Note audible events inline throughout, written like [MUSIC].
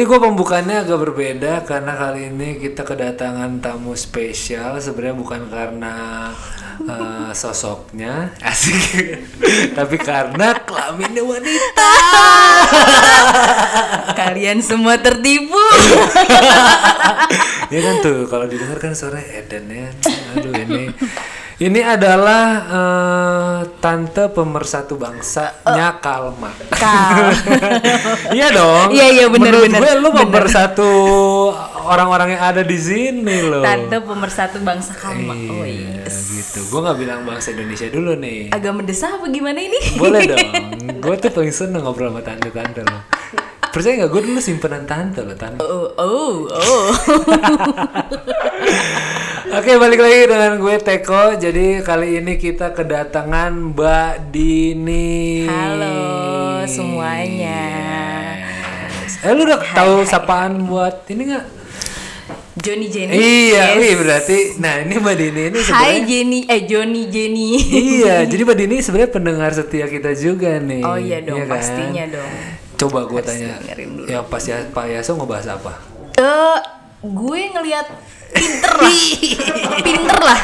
Ini gue pembukaannya agak berbeda karena kali ini kita kedatangan tamu spesial. Sebenarnya bukan karena eh, sosoknya, [LAUGHS] asik, tapi karena kelaminnya wanita. Kalian semua tertipu. [LAUGHS] ya kan tuh kalau didengar kan suara Eden ya. Aduh ini. Ini adalah eh, tante pemersatu bangsanya Kalma. Kal. [LAUGHS] iya dong. Iya, iya, bener, Menurut bener, gue lu bener. pemersatu orang-orang yang ada di sini loh. Tante pemersatu bangsa Kalma. Oh Iya, yes. gitu. Gue nggak bilang bangsa Indonesia dulu nih. Agak mendesak apa gimana ini? Boleh [LAUGHS] dong. Gue tuh paling seneng ngobrol sama tante-tante loh. Percaya nggak? Gue dulu simpenan tante loh tante. Oh, oh, oh. [LAUGHS] Oke balik lagi dengan gue Teko. Jadi kali ini kita kedatangan Mbak Dini. Halo semuanya. Yes. Eh lu udah tahu sapaan buat ini nggak? Johnny Jenny. Iya, Yes. wih berarti. Nah ini Mbak Dini ini Hai sebenarnya. Jenny, eh Johnny Jenny. iya, [LAUGHS] jadi Mbak Dini sebenarnya pendengar setia kita juga nih. Oh iya dong, kan? pastinya dong. Coba gue tanya, dengerin dulu. yang pas ya, Pak Yaso ngebahas apa? Eh, gue ngelihat pinter lah, [LAUGHS] pinter lah.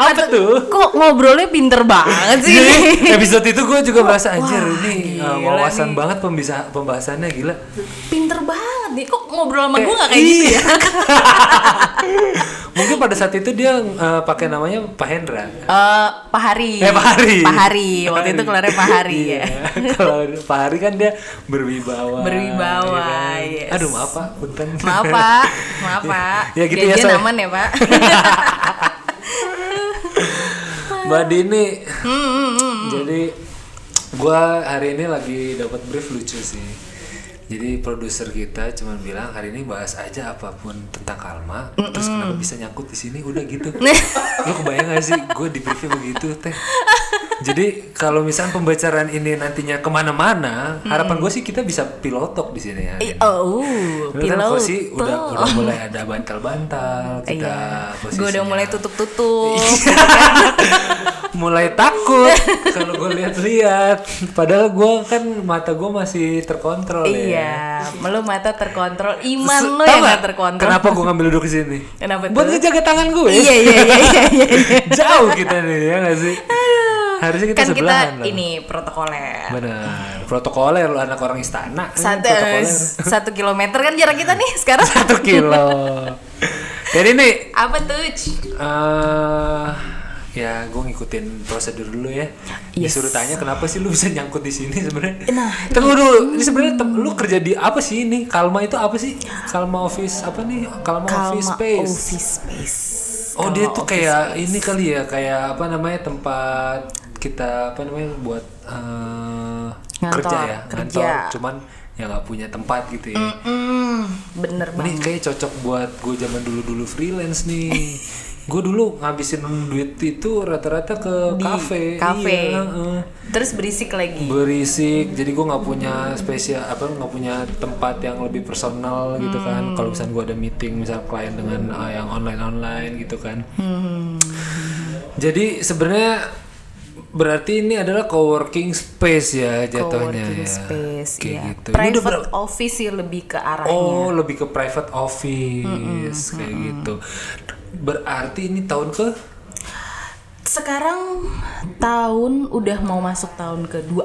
Apa tuh? Kok ngobrolnya pinter banget sih? Jadi episode itu gue juga merasa anjir ini uh, gila wawasan nih. banget pembisa pembahasannya gila. pinter banget nih. Kok ngobrol sama gue gak kayak gitu ya? [LAUGHS] Mungkin pada saat itu dia uh, pakai namanya Pak Hendra. Eh, Pak Hari. Eh Pak Hari. Pak Hari. Waktu itu keluarnya Pak Hari Iya. ya. [LAUGHS] Kalau Pak Hari kan dia berwibawa. Berwibawa, ya kan? yes. Aduh maaf Pak, punten. Maaf Pak, maaf [LAUGHS] Pak. Ya gitu ya, Janjian Soy. aman ya Pak. Mbak Dini. Hmm, Jadi gua hari ini lagi dapat brief lucu sih. Jadi produser kita cuman bilang hari ini bahas aja apa pun tentang Kalma. Terus kenapa bisa nyangkut di sini? Udah gitu. [LAUGHS] Lu kebayang gak sih? Gue di briefnya begitu teh. Jadi kalau misalnya pembicaraan ini nantinya ke mana-mana, harapan gue sih kita bisa pilotok di sini ya. Oh, kan pilot. posisi udah udah mulai ada bantal-bantal kita Iya. Gue udah mulai tutup-tutup. [LAUGHS] mulai takut. [LAUGHS] Kalau gue lihat-lihat. Padahal gue kan mata gue masih terkontrol ya. Iya, lo mata terkontrol, iman lo yang gak terkontrol. kenapa gue ngambil duduk di sini? Kenapa buat ngejaga tangan gue Iya iya iya iya. iya. [LAUGHS] jauh kita nih ya nggak sih? Harusnya kita kan kita sebelahan lah. ini protokoler. benar protokoler lu anak orang istana. Ini Satu, protokoler. satu kilometer kan jarak kita nih sekarang. [LAUGHS] satu kilo. Jadi nih Apa tuh? eh ya gue ngikutin prosedur dulu ya Yes. disuruh tanya kenapa sih lu bisa nyangkut di sini sebenarnya Nah, tunggu dulu ini sebenarnya lu kerja di apa sih ini Kalma itu apa sih Kalma office apa nih Kalma, office Kalma space Office space. oh dia tuh office kayak space. ini kali ya kayak apa namanya tempat kita apa namanya buat eh, Ngantor, kerja ya kerja. ngantor cuman ya nggak punya tempat gitu ya Mm, bener ini banget. kayak cocok buat gue zaman dulu dulu freelance nih [LAUGHS] gue dulu ngabisin duit itu rata-rata ke Di kafe kafe. Iya, heeh. Terus berisik lagi. berisik jadi gue nggak punya spesial apa nggak punya tempat yang lebih personal gitu Hmm. kan kalau misalnya gue ada meeting misal klien dengan uh, yang online online gitu kan Hmm. jadi sebenarnya berarti ini adalah coworking space ya jatuhnya Coworking ya space, kayak iya. gitu Ini udah Private ber- office sih lebih ke arahnya. Oh, lebih ke private office kayak gitu. Berarti ini tahun ke Sekarang tahun udah mau masuk tahun kedua.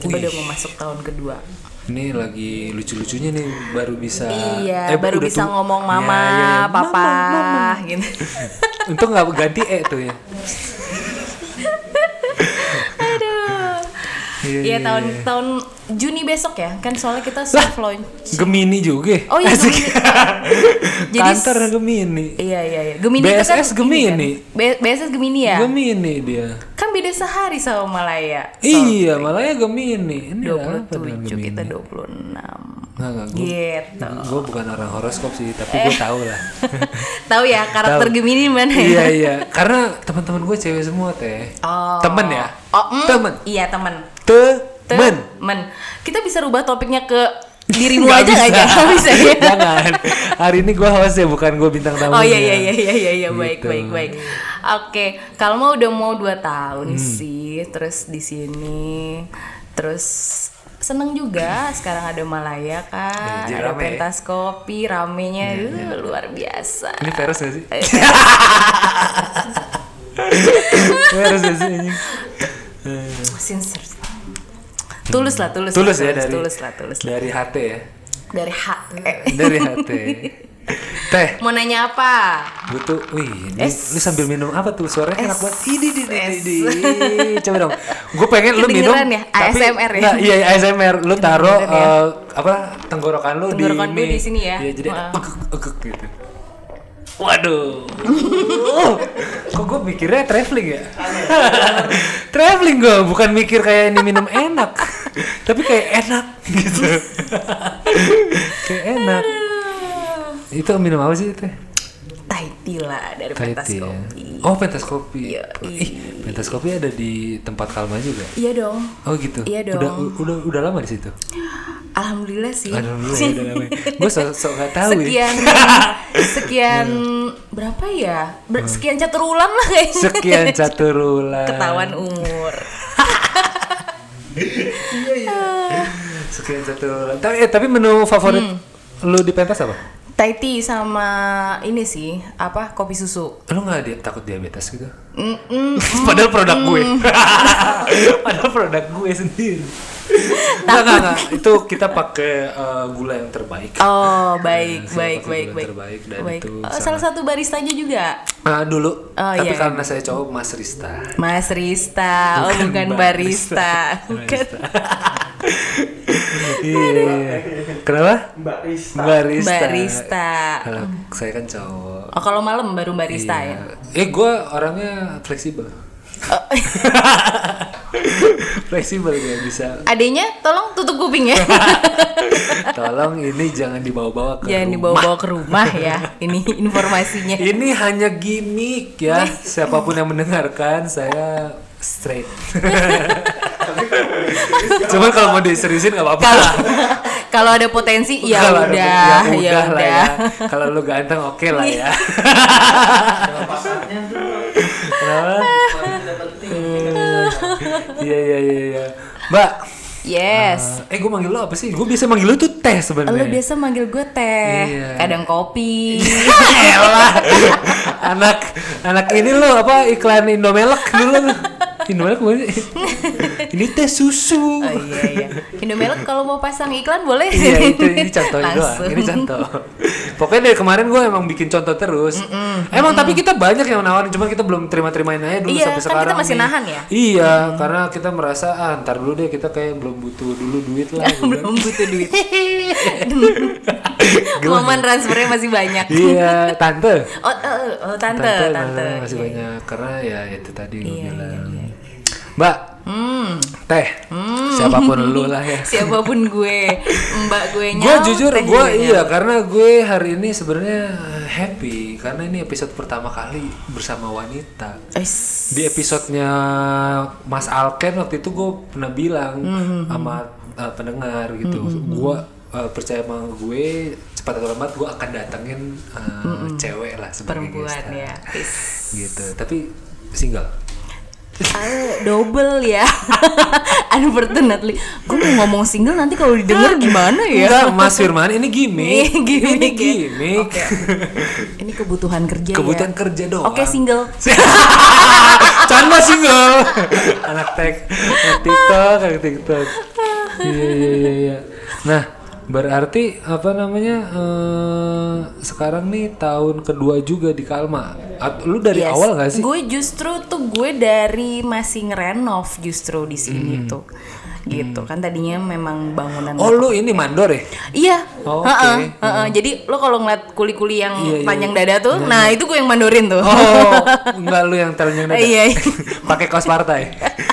Udah mau masuk tahun kedua. ini lagi lucu-lucunya nih baru bisa iya, eh, baru bisa tuh- ngomong Ya, mama, ya, ya. papa, Mama, mama. gitu. Untung nggak ganti e tuh ya. Aduh. Iya, Iya iya, tahun iya. tahun Juni besok ya, kan soalnya kita soft launch. Gemini juga. Oh iya, [LAUGHS] Asik. Gemini. [LAUGHS] Jadi Kantor Gemini. Iya iya iya. Gemini itu kan BSS ini Gemini. kan. B- BSS Gemini ya. Gemini dia. Kan beda sehari sama Malaya. Iya, malah ya Gemini. Ini apa dengan 27 Gemini? kita 26. Nggak, nggak, gue, Gitu. gue bukan orang horoskop sih, tapi gue tahu lah. [LAUGHS] Tahu ya karakter Tahu. Gemini mana ya? iya iya, karena teman-teman gue cewek semua teh. Oh. Temen ya? Oh, mm, Temen. Iya, temen. Temen. Temen. Kita bisa rubah topiknya ke dirimu aja nggak bisa. ya? Nggak bisa ya? [LAUGHS] Jangan. Hari ini gue host ya, bukan gue bintang tamu. Oh iya iya iya iya iya iya baik Gitu. baik baik. Oke, kalau mau udah mau 2 tahun Hmm. sih, terus di sini terus seneng juga sekarang ada Malaya kan, jadi ada rame. pentas kopi, ramenya uh, luar biasa. Ini virus gak sih? Eh. [LAUGHS] [LAUGHS] virus gak sih? Sincere. Tulus lah, tulus. Tulus lah, ya dari tulus lah, tulus lah. dari hati ya. Dari hak. Eh, Dari hati. [LAUGHS] Teh, Mau nanya apa? gue tuh, wih, ini, lu sambil minum apa tuh? Suaranya enak banget. Ini, ini, Es. ini. Coba dong. Gue pengen lu minum. Ya? tapi- ASMR ya? Nggak, iya, ASMR. Lu taruh ya? eh, apa tenggorokan lu Tenggorokan di di sini ya? Iya, jadi egek gitu. Waduh. [LAUGHS] Kok gue mikirnya traveling ya? [LAUGHS] traveling gue, bukan mikir kayak ini minum enak. Tapi kayak enak gitu. [LAUGHS] kayak enak. Itu minum apa sih? Thai tea lah dari pentas Thai tea ya. kopi. Oh, pentas kopi. Iya, Ih, pentas kopi ada di tempat Kalma juga. Iya dong. Oh gitu. Iya Udah dong. udah udah lama di situ. Alhamdulillah sih. Alhamdulillah ya. Gue sok sok nggak tahu ya. sekian [LAUGHS] sekian berapa ya? Ber- sekian catur ulang lah kayaknya. Hmm. Sekian caturulan. Ketahuan umur. [LAUGHS] Sekian caturulan. Tapi eh, tapi menu favorit Hmm. lu di pentas apa? Thai tea sama ini sih apa kopi susu. Lu nggak dia takut diabetes gitu? Mm, mm. [LAUGHS] Padahal produk gue. Padahal produk gue sendiri. Enggak, enggak, enggak. Itu kita pakai eh, gula yang terbaik. Oh baik Saya baik baik gula baik. terbaik dan baik. itu Oh, sangat- salah satu baristanya juga. Ah, dulu. Oh, Tapi iya. karena saya cowok Mas Rista. Mas Rista, oh Bukan bukan Mbak barista, [LAUGHS] bukan [LAUGHS] Iya. iya. Kenapa? Mbak Rista. Mbak Rista. Mbak Rista. Kalau saya kan cowok. Oh kalau malam baru barista ya. Eh gue orangnya fleksibel. Oh. [LAUGHS] [LAUGHS] fleksibel ya bisa. Adanya tolong tutup kuping ya. [LAUGHS] Tolong ini jangan dibawa-bawa ke Jangan rumah. dibawa-bawa ke rumah ya. Ini informasinya. Ini hanya gimmick ya. Siapa pun yang mendengarkan saya straight. [LAUGHS] Cuman kalau mau diseriusin nggak apa-apa. Kalau ada potensi ya Kalau ada- udah, ya udah lah udah. ya. Kalau lu ganteng oke lah ya. Kenapa? Iya iya iya iya. Mbak, Yes. eh gue manggil lo apa sih? Gue biasa manggil lo tuh teh Lo sebenarnya. biasa manggil gue teh, Iya. kadang kopi. [LAUGHS] Elah. anak anak ini lo apa iklan Indomelek dulu lo. Indomelek gue ini teh susu. Oh iya iya. Indomelek kalau mau pasang iklan boleh. iya itu [LAUGHS] ini contohnya doang. Ini contoh. Pokoknya dari kemarin gue emang bikin contoh terus. Emang tapi kita banyak yang nawarin, cuma kita belum terima-terimain aja dulu Iya, sampai kan kita sekarang. masih nih. nahan ya? Iya, karena kita merasa ah ntar dulu deh kita kayak belum butuh dulu duit lah. Belum butuh duit. [LAUGHS] Momen transfernya masih banyak. iya, tante. Oh, eh, oh, tante, tante. nah, masih Iya, banyak karena ya itu tadi gue Iya, bilang. iya, Mbak, Hmm. teh, siapa pun lu lah ya. [LAUGHS] Siapa pun gue, mbak gue Gue jujur, gue iya karena gue hari ini sebenarnya happy karena ini episode pertama kali bersama wanita. Di episodenya Mas Alken waktu itu gue pernah bilang Hmm, sama uh, pendengar gitu, gue uh, percaya sama gue cepat atau lambat gue akan datengin uh, cewek lah sebagai Hmm, perempuan ya. Is. gitu. Tapi single. Double ya. [LAUGHS] Unfortunately, gue mau ngomong single nanti kalau didengar gimana ya? Enggak, Mas Firman ini gimmick. Gimmick ini ya. gimmick. Ini kebutuhan kerja Kebutuhan ya. kerja doang. Oke single. [LAUGHS] Canda single. Anak tag, anak TikTok, anak TikTok. Iya iya iya iya. Nah, berarti apa namanya? eh, sekarang nih tahun kedua juga di Kalma. At- lu dari Yes. awal gak sih? Gue justru tuh gue dari masih ngerenov justru di sini Hmm. tuh. Gitu kan tadinya memang bangunan Oh, lu ini mandor ya? Iya. Oh, oke. heeh. Jadi lo kalau ngeliat kuli-kuli yang Iya, iya, panjang dada tuh, nah itu gue yang mandorin tuh. Oh, [LAUGHS] enggak lu yang telanjang dada. Iya, iya. [LAUGHS] Pakai kaos partai.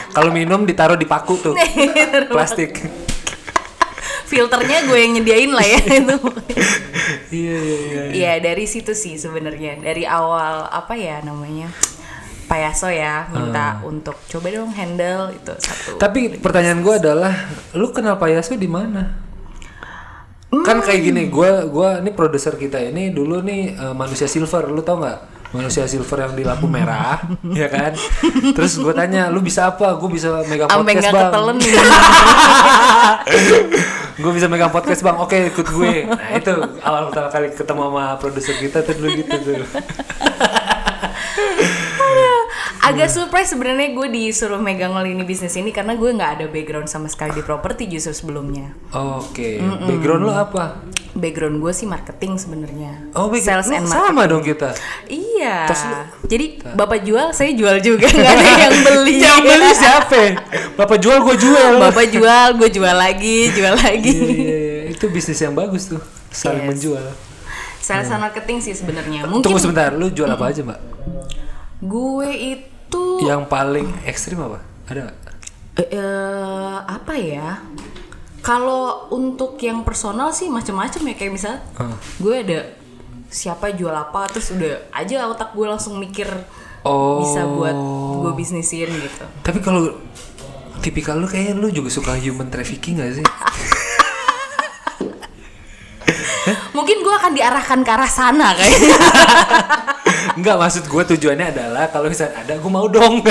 Kalau minum ditaruh di paku tuh. [LAUGHS] Plastik. Filternya gue yang nyediain lah ya [LAUGHS] itu. Iya iya iya. Iya dari situ sih sebenarnya dari awal apa ya namanya Pak Yaso ya minta untuk coba dong handle itu satu. Tapi pertanyaan gue adalah, lu kenal Pak Yaso di mana? Kan kayak gini gua gua ini produser kita ini dulu nih eh, manusia silver lu tau nggak? Manusia silver yang di lampu merah [LAUGHS] ya kan? Terus gue tanya lu bisa apa? Gue bisa megang Sampai podcast bang. ketelen [LAUGHS] gue bisa megang podcast bang. Oke ikut gue. Nah itu awal pertama kali ketemu sama produser kita tuh dulu gitu tuh Agak surprise sebenarnya gue disuruh megang lini bisnis ini karena gue nggak ada background sama sekali di properti justru sebelumnya. oke background lu apa Background gue sih marketing sebenarnya. oh background Sales and sama dong kita Iya. Terus Jadi bapak jual, saya jual juga [LAUGHS] nggak ada yang beli. yang beli siapa bapak jual gue jual Bapak jual, gue jual lagi, jual lagi. Iya, iya, iya. itu bisnis yang bagus tuh saling Yes. menjual Sales and marketing sih sebenarnya. Mungkin tunggu sebentar lu jual apa aja mbak gue itu yang paling ekstrim apa ada eh, eh, apa ya? Kalau untuk yang personal sih macam-macam ya kayak misal Hah. gue ada siapa jual apa terus udah aja otak gue langsung mikir oh bisa buat gue bisnisin gitu. tapi kalau tipikal lu kayaknya lu juga suka human trafficking gak sih [LAUGHS] Mungkin gue akan diarahkan ke arah sana kayaknya. [LAUGHS] Enggak maksud gue tujuannya adalah kalau misalnya ada gue mau dong [LAUGHS]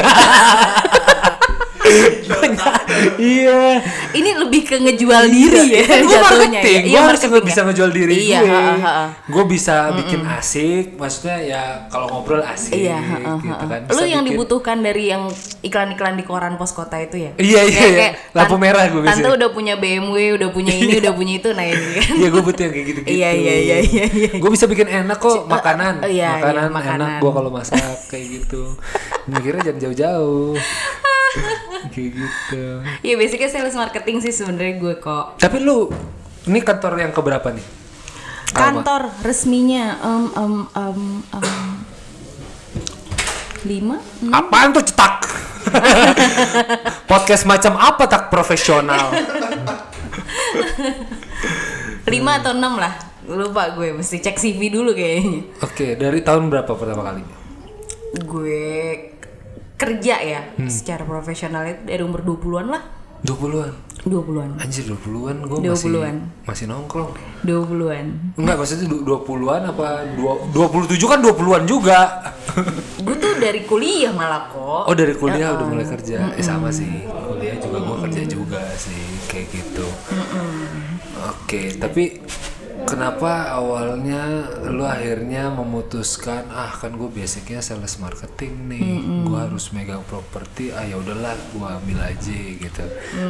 iya Ini lebih ke ngejual diri ya kan [LAUGHS] gue jatuhnya marketing ya. gue Iya, harus marketing bisa ya. ngejual diri Iya, gue gue bisa bikin asik maksudnya ya kalau ngobrol asik Iya, ha, ha, gitu kan Lu yang bikin- dibutuhkan dari yang iklan-iklan di koran pos kota itu ya? Iya, iya, Kayak- iya. kayak Lampu merah gue Tante biasanya. udah punya BMW, udah punya ini, [LAUGHS] udah punya itu, nah ini kan. Iya gue butuh yang kayak gitu-gitu. Iya, iya, iya, iya, iya. Gue bisa bikin enak kok makanan. oh, iya, makanan, iya, makanan. enak gue kalau masak kayak gitu. Mikirnya jangan jauh-jauh. [LAUGHS] [LAUGHS] kayak gitu. Iya, basicnya sales marketing sih sebenarnya gue kok. Tapi lu ini kantor yang keberapa nih? Kantor resminya em em em em lima Apaan tuh cetak? [LAUGHS] Podcast macam apa tak profesional? lima atau enam lah lupa gue mesti cek CV dulu kayaknya Oke, dari tahun berapa pertama kali? gue kerja ya secara profesional itu dari umur 20-an lah. 20-an. 20-an Anjir 20-an gue masih 20-an. masih nongkrong. 20-an Enggak, maksudnya du- 20-an apa dua- 27 kan 20-an juga. [LAUGHS] gue tuh dari kuliah malah kok. Oh dari kuliah udah mulai kerja, eh sama sih. Kuliah juga gua kerja juga sih kayak gitu. Oke, tapi kenapa awalnya lu akhirnya memutuskan ah kan gue basicnya sales marketing nih, gua harus megang properti, ah ya udahlah gua ambil aja gitu.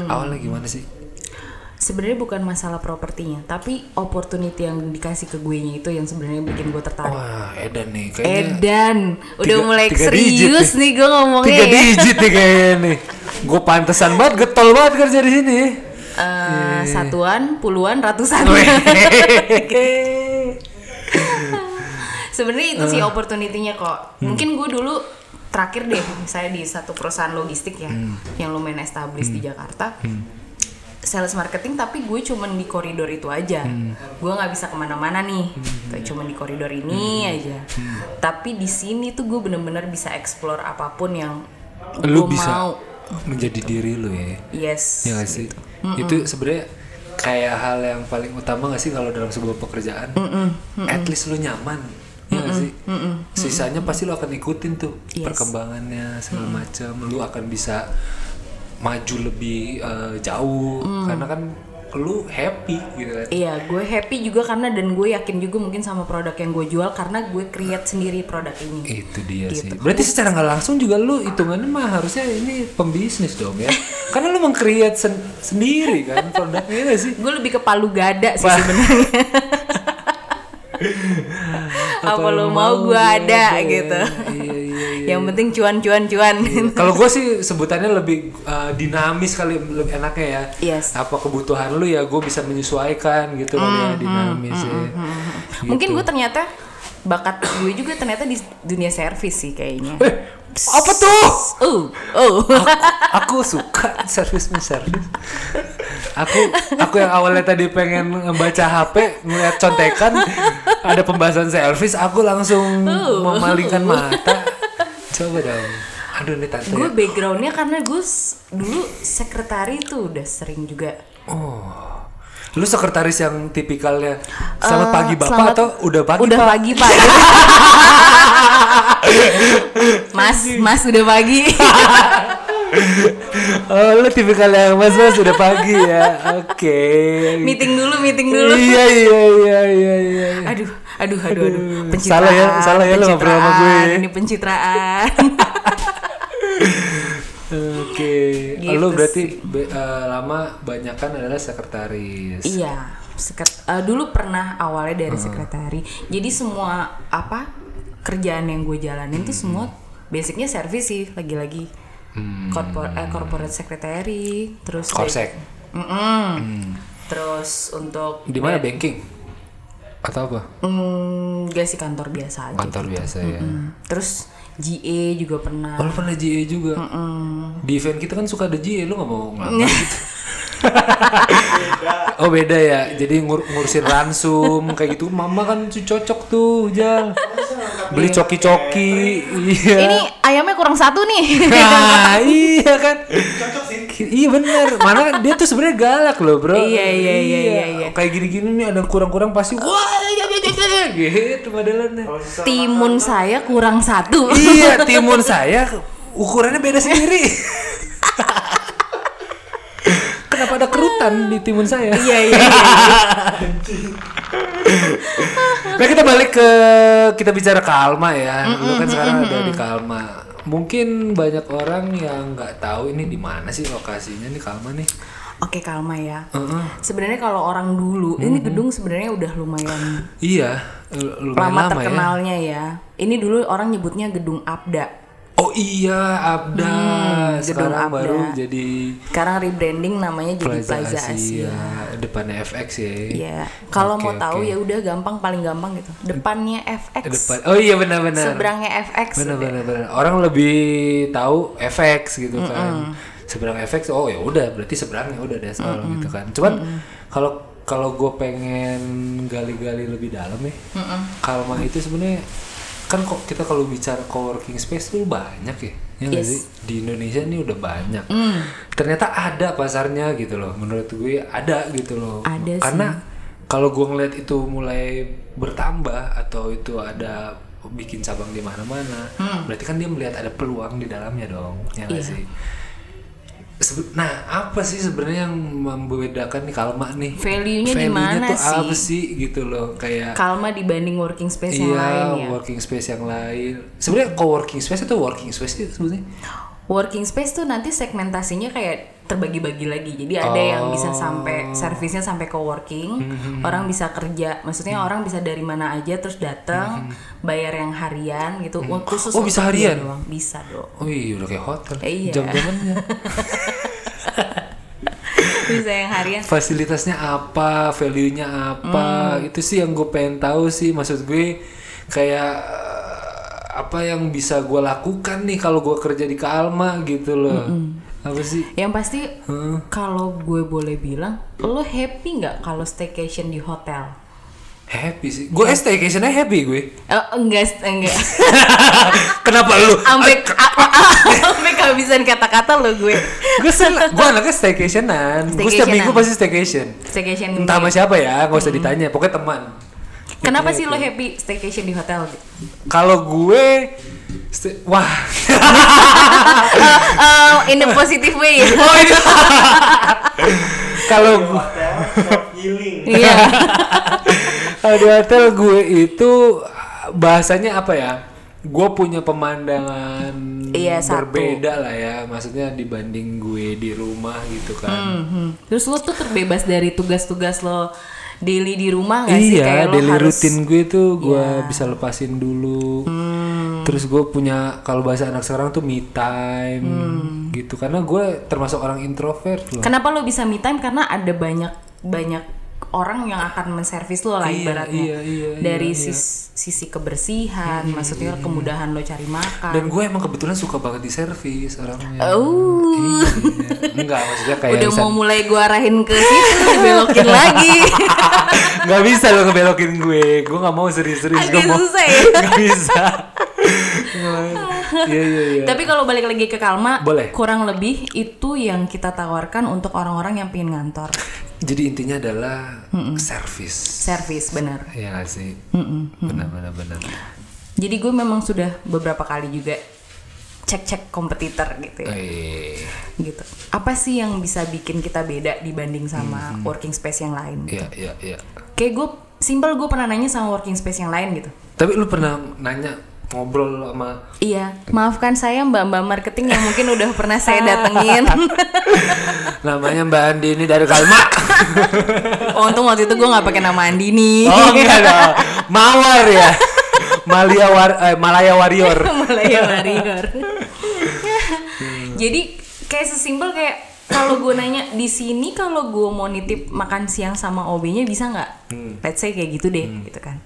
Awalnya gimana sih? sebenarnya bukan masalah propertinya tapi opportunity yang dikasih ke gue nya itu yang sebenarnya bikin gue tertarik Wah Edan nih kayaknya Edan udah tiga- mulai tiga serius digit nih gue ngomongnya tiga ya. digit nih kayaknya nih. Gue pantesan banget getol banget kerja di sini. Eh, satuan, puluhan, ratusan. [LAUGHS] Sebenarnya itu Eh. sih opportunity-nya kok. Hmm. Mungkin gue dulu terakhir deh, misalnya di satu perusahaan logistik ya, Hmm. yang lumayan established di Jakarta. Sales marketing tapi gue cuman di koridor itu aja. Hmm. Gue nggak bisa ke mana-mana nih, Kayak cuman di koridor ini Hmm. aja. Tapi di sini tuh gue bener-bener bisa explore apa pun yang Lu gue bisa mau. menjadi diri lu ya. Yes. Ya gak sih? Itu sebenarnya kayak hal yang paling utama gak sih kalau dalam sebuah pekerjaan? At least lu nyaman. Ya gak sih? Sisanya pasti lu akan ikutin tuh Yes. perkembangannya segala macam. Lu akan bisa maju lebih eh, jauh karena kan lu happy gitu kan. Iya, gue happy juga karena dan gue yakin juga mungkin sama produk yang gue jual karena gue create sendiri produk ini. Itu dia Gitu. sih. Berarti secara nggak langsung juga lu hitungannya mah harusnya ini pembisnis dong ya. [LAUGHS] Karena lu meng-create sen- sendiri kan produknya gak sih? Gue lebih ke palu gada sih sebenarnya. [LAUGHS] Apa lo mau gue ada gitu. Iya iya iya. Yang penting cuan-cuan cuan. [LAUGHS] Kalau gue sih sebutannya lebih uh, dinamis kali lebih enaknya ya. Yes. Apa kebutuhan lu ya gue bisa menyesuaikan gitu kali ya dinamis ya. Gitu. Mungkin gue ternyata bakat gue juga ternyata di dunia servis sih kayaknya. Eh, apa tuh? Oh, oh. aku suka servis servis. Aku aku yang awalnya tadi pengen baca HP ngeliat contekan ada pembahasan servis, aku langsung memalingkan mata. Coba dong. Aduh nih tante. gue ya. backgroundnya karena gue dulu sekretari tuh udah sering juga. Oh. Lu sekretaris yang tipikalnya selamat Eh, pagi bapak selamat- atau udah pagi udah pak? pagi pak [LAUGHS] mas mas udah pagi [LAUGHS] Oh lu tipikal yang mas mas udah pagi ya. Oke. meeting dulu meeting dulu Iya iya iya iya iya. aduh aduh aduh aduh pencitraan salah ya, salah ya lu ngobrol sama gue. ini pencitraan [LAUGHS] Oke. Gitu lu berarti be- eh, lama banyakan adalah sekretaris. iya seket- eh, dulu pernah awalnya dari Hmm. sekretari jadi semua apa kerjaan yang gue jalanin tuh semua basicnya service sih lagi-lagi Hmm. Corpor- eh, corporate secretary terus Korsek. Mm-mm. terus untuk Di mana banking? Atau apa? Hmm, gak sih kantor biasa aja. Kantor biasa ya. Hmm. Terus GA juga pernah. Oh lu pernah GA juga? Di event kita kan suka ada GA, lu gak mau ngelamar gitu? oh beda ya, jadi ngur ngurusin ransum kayak gitu. Mama kan cocok tuh, Jal. Beli coki-coki, iya. Ini ayamnya kurang satu nih. Nah, [LAUGHS] iya kan. Iya bener. Mana dia tuh sebenarnya galak loh, Bro. Iya, iya, iya, iya, iya. Kayak gini-gini nih ada kurang-kurang pasti wah iya, iya, iya, iya, gitu modelannya. Timun saya kurang satu. iya, [LAUGHS] timun saya ukurannya beda sendiri. [LAUGHS] Kenapa ada kerutan di timun saya? Iya iya. iya. Nah kita balik ke kita bicara Kalma ya. Lu kan sekarang ada di Kalma. Mungkin banyak orang yang nggak tahu ini di mana sih lokasinya nih Kalma nih. Oke Kalma ya. Heeh. Sebenarnya kalau orang dulu, ini gedung sebenarnya udah lumayan Iya, lumayan lama lama, ya. terkenalnya ya. Ini dulu orang nyebutnya gedung Abda. Oh iya, Abda. Hmm, gedung sekarang Abda. baru jadi Sekarang rebranding namanya jadi Plaza, Plaza, Asia. Asia. Depannya FX ya. Iya. Kalau Oke, mau tahu oke. ya udah gampang paling gampang gitu. Depannya FX. Depan. Oh iya benar-benar. Seberangnya FX. benar benar benar orang lebih tahu FX gitu kan seberang FX oh ya udah berarti seberangnya udah deh soal gitu kan cuman kalau kalau gue pengen gali-gali lebih dalam ya Kalma itu sebenarnya kan kok kita kalau bicara coworking space tuh banyak ya ya Yes. sih di Indonesia ini udah banyak Mm. ternyata ada pasarnya gitu loh menurut gue ada gitu loh Ada karena kalau gue ngeliat itu mulai bertambah atau itu ada bikin cabang di mana-mana, berarti kan dia melihat ada peluang di dalamnya dong, ya Iya. sih? Nah, apa sih sebenarnya yang membedakan nih Kalma nih? Value-nya di Value-nya mana tuh sih? apa sih gitu loh, kayak Kalma dibanding working space iya, yang lain ya. working space yang lain. Sebenarnya co-working space itu working space sih sebenarnya. Working space tuh nanti segmentasinya kayak terbagi-bagi lagi. Jadi ada yang bisa sampai Oh. servisnya sampai co-working, Mm-hmm. orang bisa kerja. Maksudnya orang bisa dari mana aja terus datang, bayar yang harian gitu. Khusus Oh, bisa harian? doang. Bisa dong. Oh iya, udah kayak hotel. Iya. Jam-jamannya. [LAUGHS] bisa yang harian. fasilitasnya apa, value-nya apa, Hmm. itu sih yang gue pengen tahu sih. Maksud gue kayak eh, apa yang bisa gue lakukan nih kalau gue kerja di Kalma gitu loh. Apa sih? Yang pasti Heeh. kalau gue boleh bilang, lo happy nggak kalau staycation di hotel? Happy sih. Gue staycation-nya happy gue. Eh, enggak, enggak. [LAUGHS] Kenapa lu? Sampai [LAUGHS] sampai kehabisan kata-kata lo gue. gue seneng, gue anaknya staycationan. Gue setiap minggu pasti staycation. Staycation. Entah sama siapa ya, nggak usah ditanya. Pokoknya teman. Kenapa sih lo happy staycation di hotel? Kalau gue, stay- wah. Uh, in a positive way. [LAUGHS] oh ini. Kalau self healing [LAUGHS] Iya. Kalau di hotel gue itu bahasanya apa ya? Gue punya pemandangan Iya, satu. berbeda lah ya, maksudnya dibanding gue di rumah gitu kan. Mhm. Terus lo tuh terbebas dari tugas-tugas lo daily di rumah gak sih? Iya, Kayak lo daily harus rutin gue tuh gue Iya. bisa lepasin dulu. Hmm. Terus gue punya kalau bahasa anak sekarang tuh me time Hmm. gitu, karena gue termasuk orang introvert loh. Kenapa lo bisa me time? Karena ada banyak banyak orang yang akan menservis lo lah Iya, ibaratnya. iya, iya, dari iya, Hmm, sis- sisi kebersihan, maksudnya kemudahan lo cari makan. Dan gue emang kebetulan suka banget di servis orangnya. Oh. Iya. Enggak, maksudnya kayak Udah bisa- mau mulai gua arahin ke situ, dibelokin lagi. [LAUGHS] Gak bisa lo ngebelokin gue Gue gak mau serius-serius Gue mau susah ya. [LAUGHS] Gak bisa Iya iya iya Tapi kalau balik lagi ke Kalma, Boleh. kurang lebih itu yang kita tawarkan untuk orang-orang yang pengen ngantor. [LAUGHS] Jadi intinya adalah service. Service benar. Ya nggak sih? Benar benar benar. Jadi gue memang sudah beberapa kali juga cek-cek kompetitor gitu ya. Eh, Gitu. Apa sih yang bisa bikin kita beda dibanding sama working space yang lain? iya iya iya. Kayak gue simple gue pernah nanya sama working space yang lain gitu. Tapi lu pernah nanya ngobrol sama Iya, maafkan saya mbak-mbak marketing yang mungkin udah pernah saya datengin. [LAUGHS] namanya Mbak Andi ini dari Kalma. [LAUGHS] oh, untung waktu itu gue nggak pakai nama Andini. oh enggak dong. Mawar ya. Malia war, eh, Malaya Warrior. [LAUGHS] Malaya Warrior. Jadi kayak sesimpel kayak kalau gue nanya di sini kalau gue mau nitip makan siang sama OB-nya bisa nggak? Let's say kayak gitu deh, gitu kan.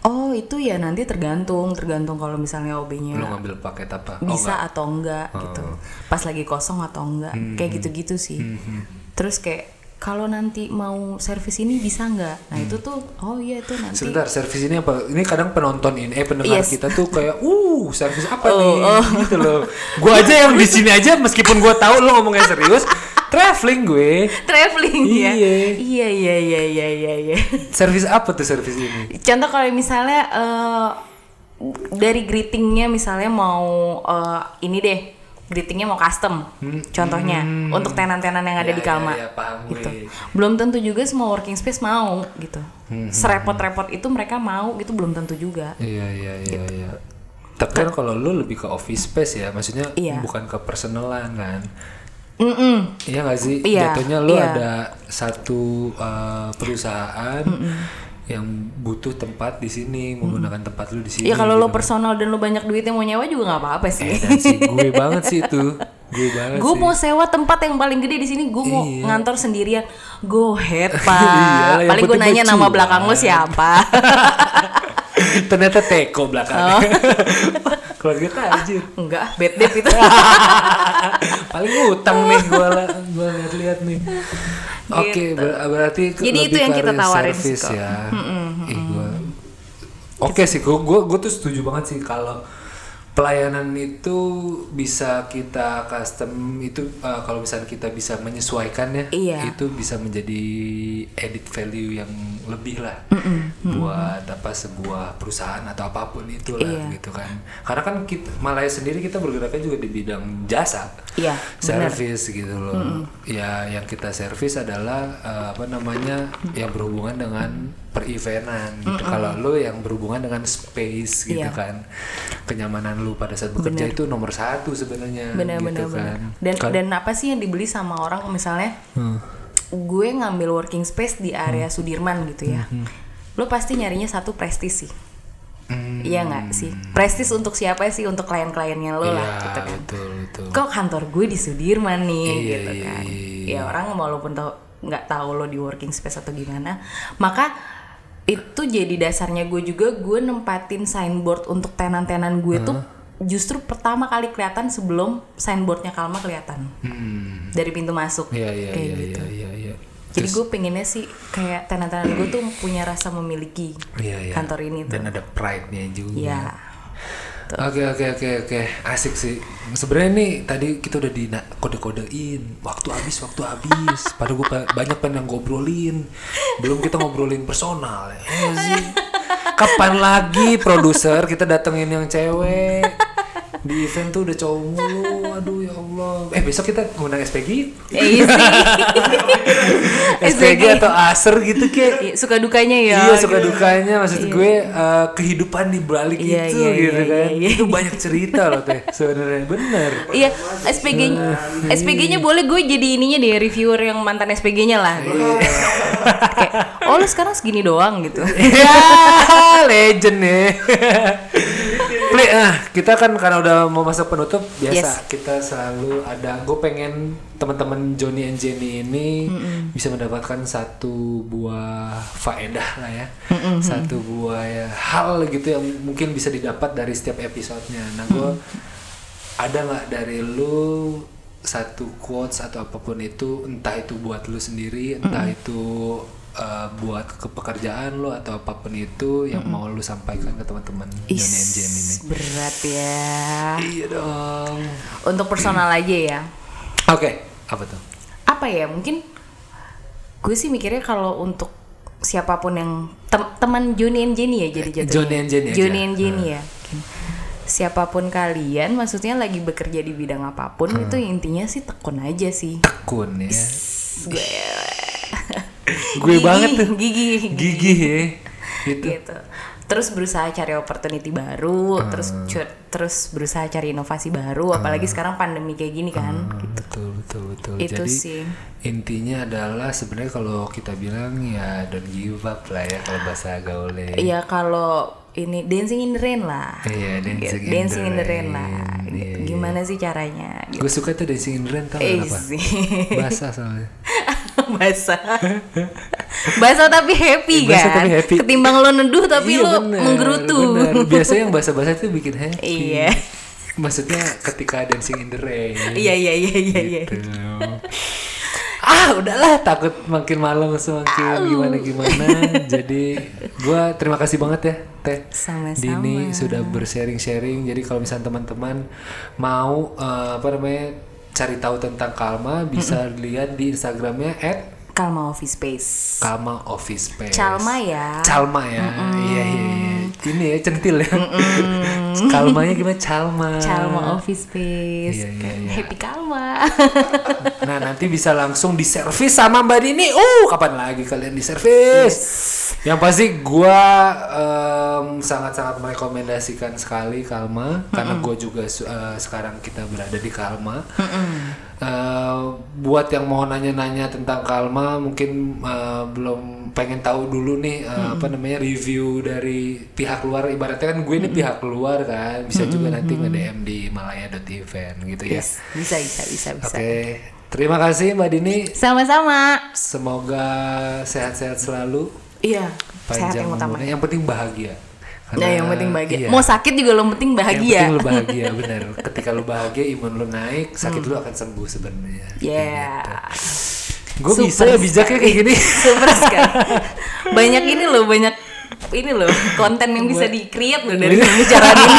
Oh itu ya nanti tergantung, tergantung kalau misalnya Lu OB-nya ngambil paket apa? Oh, bisa enggak. atau enggak gitu. Pas lagi kosong atau enggak, kayak gitu-gitu sih. Terus kayak kalau nanti mau servis ini bisa nggak? Nah itu tuh, oh iya itu nanti. Sebentar, servis ini apa? Ini kadang penonton ini, eh pendengar Yes. kita tuh kayak, uh, servis apa Oh, nih? oh. Gitu loh. Gua aja yang di sini aja, meskipun gua tahu lo ngomongnya serius, traveling gue. Traveling ya. Iya. Iya iya iya iya iya. iya. Servis apa tuh servis ini? Contoh kalau misalnya eh, dari greetingnya misalnya mau eh, ini deh, greetingnya mau custom, contohnya untuk tenan-tenan yang ada Hmm. Ya, di Kalma, ya, ya, paham gue. gitu. Belum tentu juga semua working space mau gitu. Hmm, Serepot-repot itu mereka mau gitu belum tentu juga. Iya iya iya iya. Tapi kan kalau lu lebih ke office space ya, maksudnya Iya. bukan ke personalan kan? Mm-mm. Iya gak sih? Iya, Jatuhnya lu iya. ada satu uh, perusahaan yang butuh tempat di sini, menggunakan tempat lu di sini. Ya kalau lo gitu. personal dan lo banyak duitnya mau nyewa juga nggak apa-apa sih. Eh, dan sih gue banget sih itu. Gue banget gue sih. mau sewa tempat yang paling gede di sini gue mau Iya. ngantor sendirian go ahead [LAUGHS] pak Iyalah, yang paling gue nanya nama belakang lo siapa [LAUGHS] Ternyata teko belakangnya. Oh. [LAUGHS] Keluarga tajir. enggak bad debt itu [LAUGHS] Paling utang nih gue lihat-lihat nih. Oke, ber- berarti Gitu. Jadi itu lebih yang ke kita tawarin service sih, kok. ya. Ih, gua- Oke sih, gue gue gue tuh setuju banget sih kalau pelayanan itu bisa kita custom itu uh, kalau misalnya kita bisa menyesuaikan ya, Iya. itu bisa menjadi edit value yang lebih lah buat apa sebuah perusahaan atau apa pun itulah Iya. gitu kan. Karena kan kita Malaya sendiri kita bergeraknya juga di bidang jasa iya service gitu loh. Ya yang kita service adalah eh, apa namanya yang berhubungan dengan per-eventan gitu. Kalau lo yang berhubungan dengan space gitu Iya. kan. Kenyamanan lu pada saat bekerja itu nomor satu sebenarnya benar gitu benar kan. dan Kan- dan apa sih yang dibeli sama orang misalnya Hmm. gue ngambil working space di area Sudirman gitu ya lo pasti nyarinya satu prestis sih Hmm. iya nggak sih prestis untuk siapa sih untuk klien-kliennya lo lah Iya, gitu kan betul betul. kok kantor gue di Sudirman nih Iya, gitu iya, kan iya, ya orang walaupun tau nggak tahu lo di working space atau gimana maka itu jadi dasarnya gue juga gue nempatin signboard untuk tenan-tenan gue tuh justru pertama kali kelihatan sebelum signboardnya Kalma kelihatan Hmm. dari pintu masuk Iya iya kayak iya gitu iya iya iya. jadi gue pengennya sih kayak tenan-tenan gue tuh punya rasa memiliki Iya, iya. kantor ini tuh Dan ada pride-nya juga. Ya Oke oke oke oke asik sih. Sebenarnya nih tadi kita udah di kode-kodein waktu habis waktu habis. Padahal gue banyak pengen ngobrolin. Belum kita ngobrolin personal ya nggak sih. Kapan lagi produser kita datengin yang cewek di event tuh udah cowok mulu. Allah. Eh besok kita ngundang SPG. Eh, iya sih [LAUGHS] SPG atau Acer gitu kayak. Iya, suka dukanya ya Iya suka dukanya maksud gue eh, kehidupan di balik Iya, itu iya, gitu iya, kan iya, iya. itu banyak cerita loh teh sebenarnya bener Iya, SPG-nya SPG-nya boleh gue jadi ininya deh reviewer yang mantan SPG-nya lah. Kayak, oh lu sekarang segini doang gitu. [LAUGHS] ya legend nih Play, ah kita kan karena udah mau masuk penutup biasa Yes. kita selalu ada gue pengen teman-teman Johnny and Jenny ini bisa mendapatkan satu buah faedah lah ya. Satu buah ya, hal gitu yang mungkin bisa didapat dari setiap episodenya. Nah gue ada nggak dari lu satu quotes atau apa pun itu entah itu buat lu sendiri entah itu uh, buat ke pekerjaan lu atau apa pun itu yang mau lu sampaikan ke teman-teman Johnny and Jen ini berat ya. iya dong Untuk personal [CLEARS THROAT] aja ya. oke apa tuh Apa ya? Mungkin gue sih mikirnya kalau untuk siapa pun yang tem- teman Johnny and Jenny ya jadi jatuhnya. Johnny and Jenny aja. Johnny and Jenny ya siapa pun kalian maksudnya lagi bekerja di bidang apa pun itu intinya sih tekun aja sih tekun ya gue [LAUGHS] gue Gigi, banget tuh. gigi gigih ya gitu. Gitu. Terus berusaha cari opportunity baru Ah. terus cu- terus berusaha cari inovasi baru apalagi sekarang pandemi kayak gini kan gitu. betul betul betul. Itu jadi sih. intinya adalah sebenarnya kalau kita bilang ya don't give up lah ya kalau bahasa gaulnya. Iya kalau ini dancing in the rain lah. Iya, dancing in the dancing in the rain rain. lah. Iya, gimana sih caranya gue suka tuh dancing in the rain tau Eh kenapa? sih. Basah soalnya basah basah tapi happy Basah kan tapi happy. ketimbang lo neduh tapi Iya, lo bener, menggerutu bener. [LAUGHS] biasanya yang basah-basah itu bikin happy Iya. maksudnya ketika dancing in the rain iya iya iya iya iya Gitu. ah udahlah takut makin malam semakin gimana gimana jadi gua terima kasih banget ya teh Sama-sama. Dini sudah bersharing sharing jadi kalau misalnya teman-teman mau eh, apa namanya cari tahu tentang Kalma bisa lihat di Instagramnya at Kalma Office Space. Kalma Office Space. Calma ya. Calma ya. Iya iya iya. Ini ya centil ya. [LAUGHS] Kalmanya gimana? Calma. Calma Office Space. Iya, iya, iya. Happy Kalma. Nah nanti bisa langsung diservis sama Mbak Dini. Uh kapan lagi kalian diservis? Yang pasti gua em, sangat-sangat merekomendasikan sekali Kalma karena gua juga eh, sekarang kita berada di Kalma. Eh, buat yang mau nanya-nanya tentang Kalma mungkin eh, belum pengen tahu dulu nih eh, apa namanya review dari pihak luar. Ibaratnya kan gue ini pihak luar kan bisa juga nanti nge-DM di malaya.event gitu ya. Yes, bisa bisa bisa bisa. Oke, terima kasih Mbak Dini. Sama-sama. Semoga sehat-sehat selalu, Iya sehat panjang yang utama umurnya. Yang penting bahagia. Nah yang penting bahagia iya, Mau sakit juga lo penting Yang bahagia penting lu [LAUGHS] bahagia, benar. Ketika lu bahagia, imun lu naik, sakit lu akan sembuh sebenarnya. Yeah Gue Super bisa ya bijaknya kayak gini. [LAUGHS] Super sekali [LAUGHS] Banyak ini loh Banyak ini loh Konten yang bisa di-create loh Dari pembicaraan ini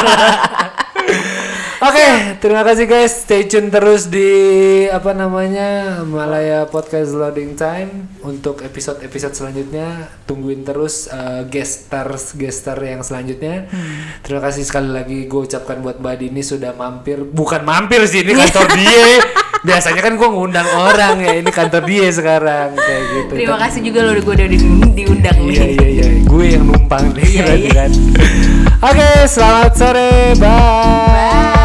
Oke, terima kasih guys. Stay tune terus di apa namanya Malaya Podcast Loading Time untuk episode-episode selanjutnya. Tungguin terus uh, guest stars guest star yang selanjutnya. Terima kasih sekali lagi gue ucapkan buat Mbak Dini sudah mampir. Bukan mampir sih ini kantor [LAUGHS] dia. Biasanya kan gue ngundang orang ya. Ini kantor dia sekarang kayak gitu. Terima kasih juga lo Gue udah di- diundang Iya nih iya iya, gue yang numpang nih Iya, iya. kan. Oke, selamat sore, bye.